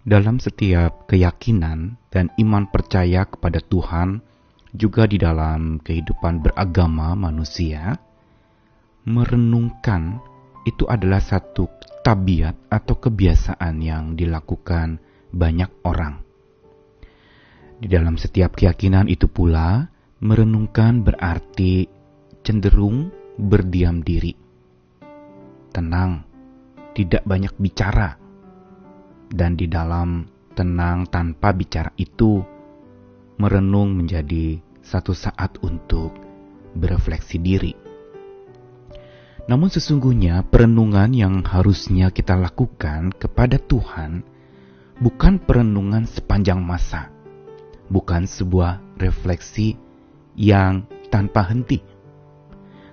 dalam setiap keyakinan dan iman percaya kepada Tuhan, juga di dalam kehidupan beragama manusia, merenungkan itu adalah satu tabiat atau kebiasaan yang dilakukan banyak orang. Di dalam setiap keyakinan itu pula, merenungkan berarti cenderung berdiam diri, tenang, tidak banyak bicara, dan di dalam tenang tanpa bicara itu, merenung menjadi satu saat untuk berefleksi diri. Namun sesungguhnya perenungan yang harusnya kita lakukan kepada Tuhan bukan perenungan sepanjang masa, bukan sebuah refleksi yang tanpa henti,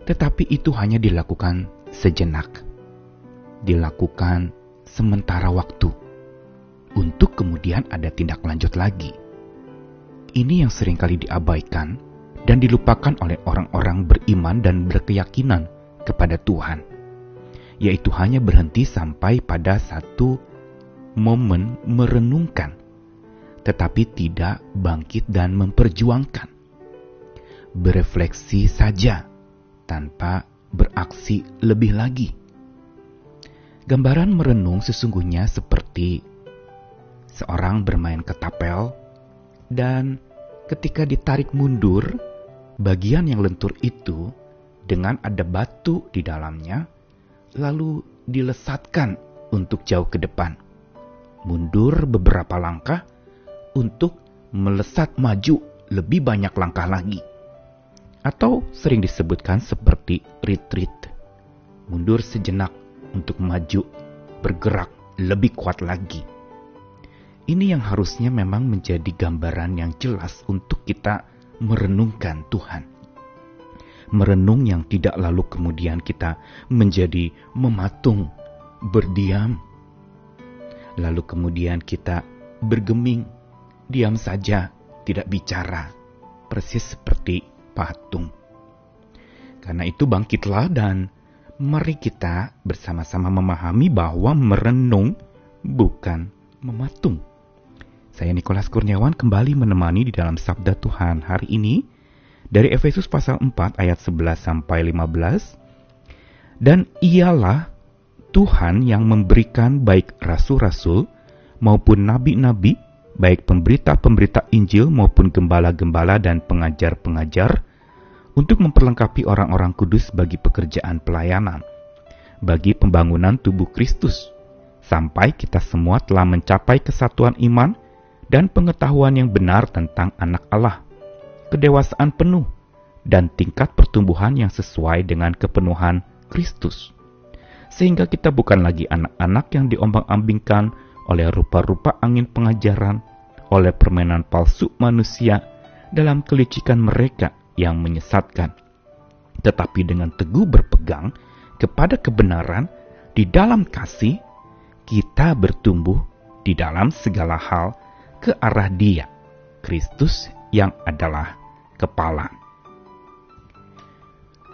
tetapi itu hanya dilakukan sejenak, dilakukan sementara waktu untuk kemudian ada tindak lanjut lagi. Ini yang sering kali diabaikan dan dilupakan oleh orang-orang beriman dan berkeyakinan kepada Tuhan, yaitu hanya berhenti sampai pada satu momen merenungkan, tetapi tidak bangkit dan memperjuangkan. Berefleksi saja tanpa beraksi lebih lagi. Gambaran merenung sesungguhnya seperti seorang bermain ketapel, dan ketika ditarik mundur, bagian yang lentur itu dengan ada batu di dalamnya, lalu dilesatkan untuk jauh ke depan. Mundur beberapa langkah untuk melesat maju lebih banyak langkah lagi. Atau sering disebutkan seperti retreat. Mundur sejenak untuk maju, bergerak lebih kuat lagi. Ini yang harusnya memang menjadi gambaran yang jelas untuk kita merenungkan Tuhan. Merenung yang tidak lalu kemudian kita menjadi mematung, berdiam. Lalu kemudian kita bergeming, diam saja, tidak bicara, persis seperti patung. Karena itu bangkitlah dan mari kita bersama-sama memahami bahwa merenung bukan mematung. Saya Nikolas Kurniawan kembali menemani di dalam Sabda Tuhan hari ini dari Efesus pasal 4 ayat 11 sampai 15. Dan ialah Tuhan yang memberikan baik rasul-rasul maupun nabi-nabi, baik pemberita-pemberita Injil maupun gembala-gembala dan pengajar-pengajar untuk memperlengkapi orang-orang kudus bagi pekerjaan pelayanan, bagi pembangunan tubuh Kristus, sampai kita semua telah mencapai kesatuan iman dan pengetahuan yang benar tentang anak Allah, kedewasaan penuh, dan tingkat pertumbuhan yang sesuai dengan kepenuhan Kristus. Sehingga kita bukan lagi anak-anak yang diombang-ambingkan oleh rupa-rupa angin pengajaran, oleh permainan palsu manusia dalam kelicikan mereka yang menyesatkan. Tetapi dengan teguh berpegang kepada kebenaran di dalam kasih, kita bertumbuh di dalam segala hal ke arah Dia, Kristus yang adalah kepala.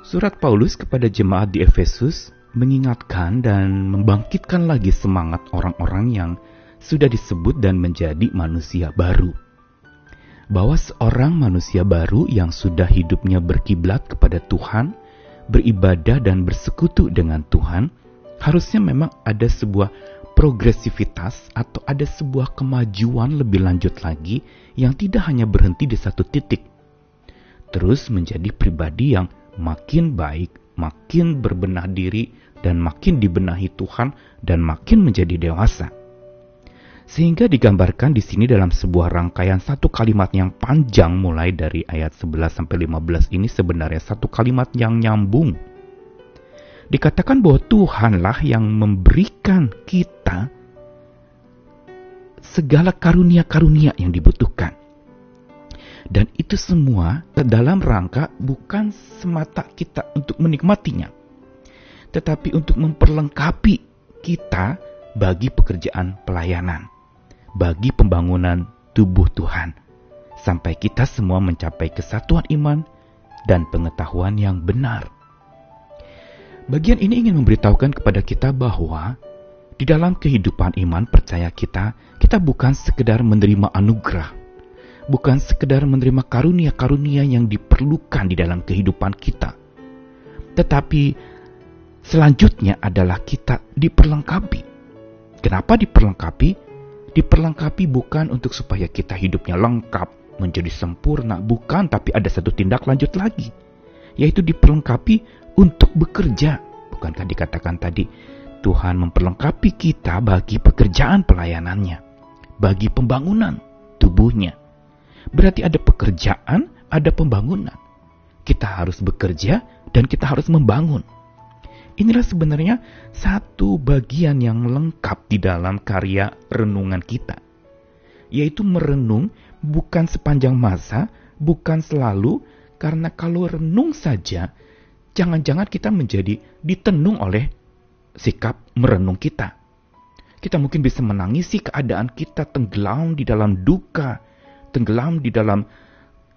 Surat Paulus kepada jemaat di Efesus mengingatkan dan membangkitkan lagi semangat orang-orang yang sudah disebut dan menjadi manusia baru. Bahwa seorang manusia baru yang sudah hidupnya berkiblat kepada Tuhan, beribadah dan bersekutu dengan Tuhan, harusnya memang ada sebuah progresivitas atau ada sebuah kemajuan lebih lanjut lagi yang tidak hanya berhenti di satu titik. Terus menjadi pribadi yang makin baik, makin berbenah diri, dan makin dibenahi Tuhan, dan makin menjadi dewasa. Sehingga digambarkan di sini dalam sebuah rangkaian satu kalimat yang panjang mulai dari ayat 11 sampai 15 ini sebenarnya satu kalimat yang nyambung dikatakan bahwa Tuhanlah yang memberikan kita segala karunia-karunia yang dibutuhkan. Dan itu semua dalam rangka bukan semata kita untuk menikmatinya, tetapi untuk memperlengkapi kita bagi pekerjaan pelayanan, bagi pembangunan tubuh Tuhan, sampai kita semua mencapai kesatuan iman dan pengetahuan yang benar Bagian ini ingin memberitahukan kepada kita bahwa di dalam kehidupan iman percaya kita, kita bukan sekedar menerima anugerah, bukan sekedar menerima karunia-karunia yang diperlukan di dalam kehidupan kita. Tetapi selanjutnya adalah kita diperlengkapi. Kenapa diperlengkapi? Diperlengkapi bukan untuk supaya kita hidupnya lengkap, menjadi sempurna, bukan, tapi ada satu tindak lanjut lagi, yaitu diperlengkapi untuk bekerja. Bukankah dikatakan tadi, Tuhan memperlengkapi kita bagi pekerjaan pelayanannya, bagi pembangunan tubuhnya. Berarti ada pekerjaan, ada pembangunan. Kita harus bekerja dan kita harus membangun. Inilah sebenarnya satu bagian yang lengkap di dalam karya renungan kita, yaitu merenung bukan sepanjang masa, bukan selalu, karena kalau renung saja, jangan-jangan kita menjadi ditenung oleh sikap merenung kita. Kita mungkin bisa menangisi keadaan kita tenggelam di dalam duka, tenggelam di dalam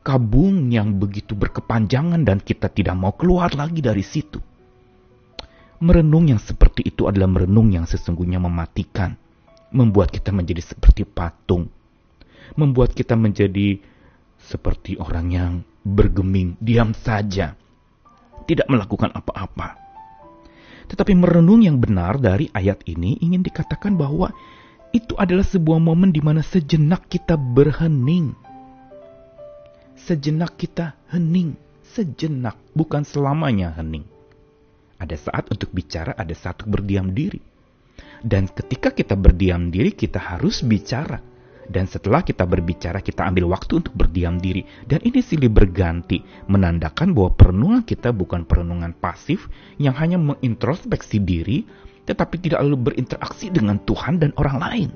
kabung yang begitu berkepanjangan dan kita tidak mau keluar lagi dari situ. Merenung yang seperti itu adalah merenung yang sesungguhnya mematikan, membuat kita menjadi seperti patung, membuat kita menjadi seperti orang yang bergeming, diam saja, tidak melakukan apa-apa. Tetapi merenung yang benar dari ayat ini ingin dikatakan bahwa itu adalah sebuah momen di mana sejenak kita berhening. Sejenak kita hening, sejenak, bukan selamanya hening. Ada saat untuk bicara, ada saat untuk berdiam diri. Dan ketika kita berdiam diri, kita harus bicara dan setelah kita berbicara, kita ambil waktu untuk berdiam diri. Dan ini silih berganti, menandakan bahwa perenungan kita bukan perenungan pasif yang hanya mengintrospeksi diri, tetapi tidak lalu berinteraksi dengan Tuhan dan orang lain.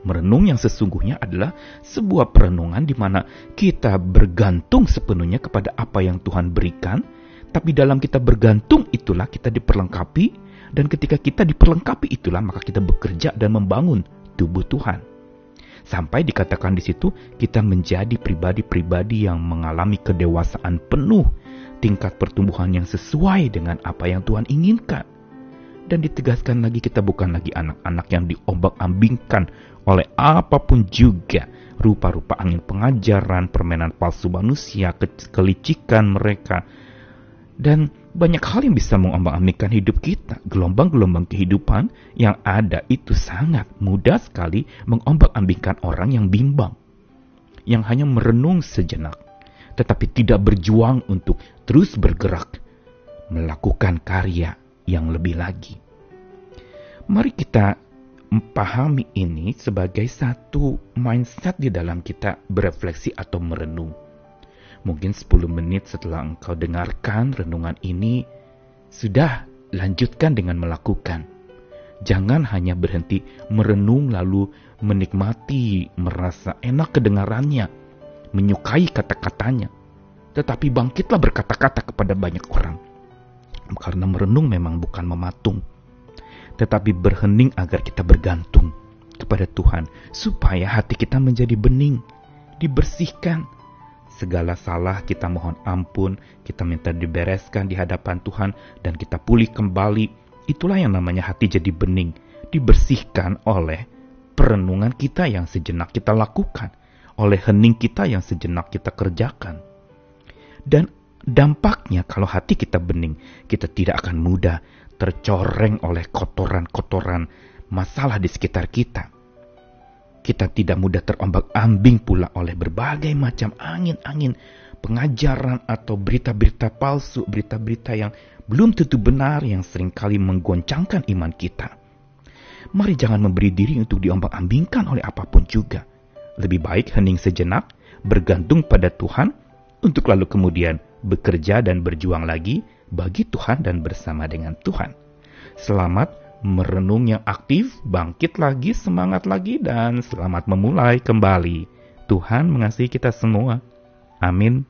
Merenung yang sesungguhnya adalah sebuah perenungan di mana kita bergantung sepenuhnya kepada apa yang Tuhan berikan, tapi dalam kita bergantung itulah kita diperlengkapi, dan ketika kita diperlengkapi itulah maka kita bekerja dan membangun tubuh Tuhan. Sampai dikatakan di situ kita menjadi pribadi-pribadi yang mengalami kedewasaan penuh, tingkat pertumbuhan yang sesuai dengan apa yang Tuhan inginkan. Dan ditegaskan lagi kita bukan lagi anak-anak yang diombak-ambingkan oleh apa pun juga rupa-rupa angin pengajaran, permainan palsu manusia, ke kelicikan mereka, dan banyak hal yang bisa mengombang-ambingkan hidup kita. Gelombang-gelombang kehidupan yang ada itu sangat mudah sekali mengombang-ambingkan orang yang bimbang. Yang hanya merenung sejenak, tetapi tidak berjuang untuk terus bergerak, melakukan karya yang lebih lagi. Mari kita memahami ini sebagai satu mindset di dalam kita berefleksi atau merenung Mungkin 10 menit setelah engkau dengarkan renungan ini, sudah lanjutkan dengan melakukan. Jangan hanya berhenti merenung lalu menikmati, merasa enak kedengarannya, menyukai kata-katanya. Tetapi bangkitlah berkata-kata kepada banyak orang. Karena merenung memang bukan mematung, tetapi berhening agar kita bergantung kepada Tuhan, supaya hati kita menjadi bening, dibersihkan, segala salah kita mohon ampun, kita minta dibereskan di hadapan Tuhan dan kita pulih kembali. Itulah yang namanya hati jadi bening, dibersihkan oleh perenungan kita yang sejenak kita lakukan, oleh hening kita yang sejenak kita kerjakan. Dan dampaknya kalau hati kita bening, kita tidak akan mudah tercoreng oleh kotoran-kotoran masalah di sekitar kita kita tidak mudah terombak-ambing pula oleh berbagai macam angin-angin pengajaran atau berita-berita palsu, berita-berita yang belum tentu benar yang sering kali menggoncangkan iman kita. Mari jangan memberi diri untuk diombak-ambingkan oleh apa pun juga. Lebih baik hening sejenak, bergantung pada Tuhan, untuk lalu kemudian bekerja dan berjuang lagi bagi Tuhan dan bersama dengan Tuhan. Selamat merenung yang aktif, bangkit lagi, semangat lagi, dan selamat memulai kembali. Tuhan mengasihi kita semua. Amin.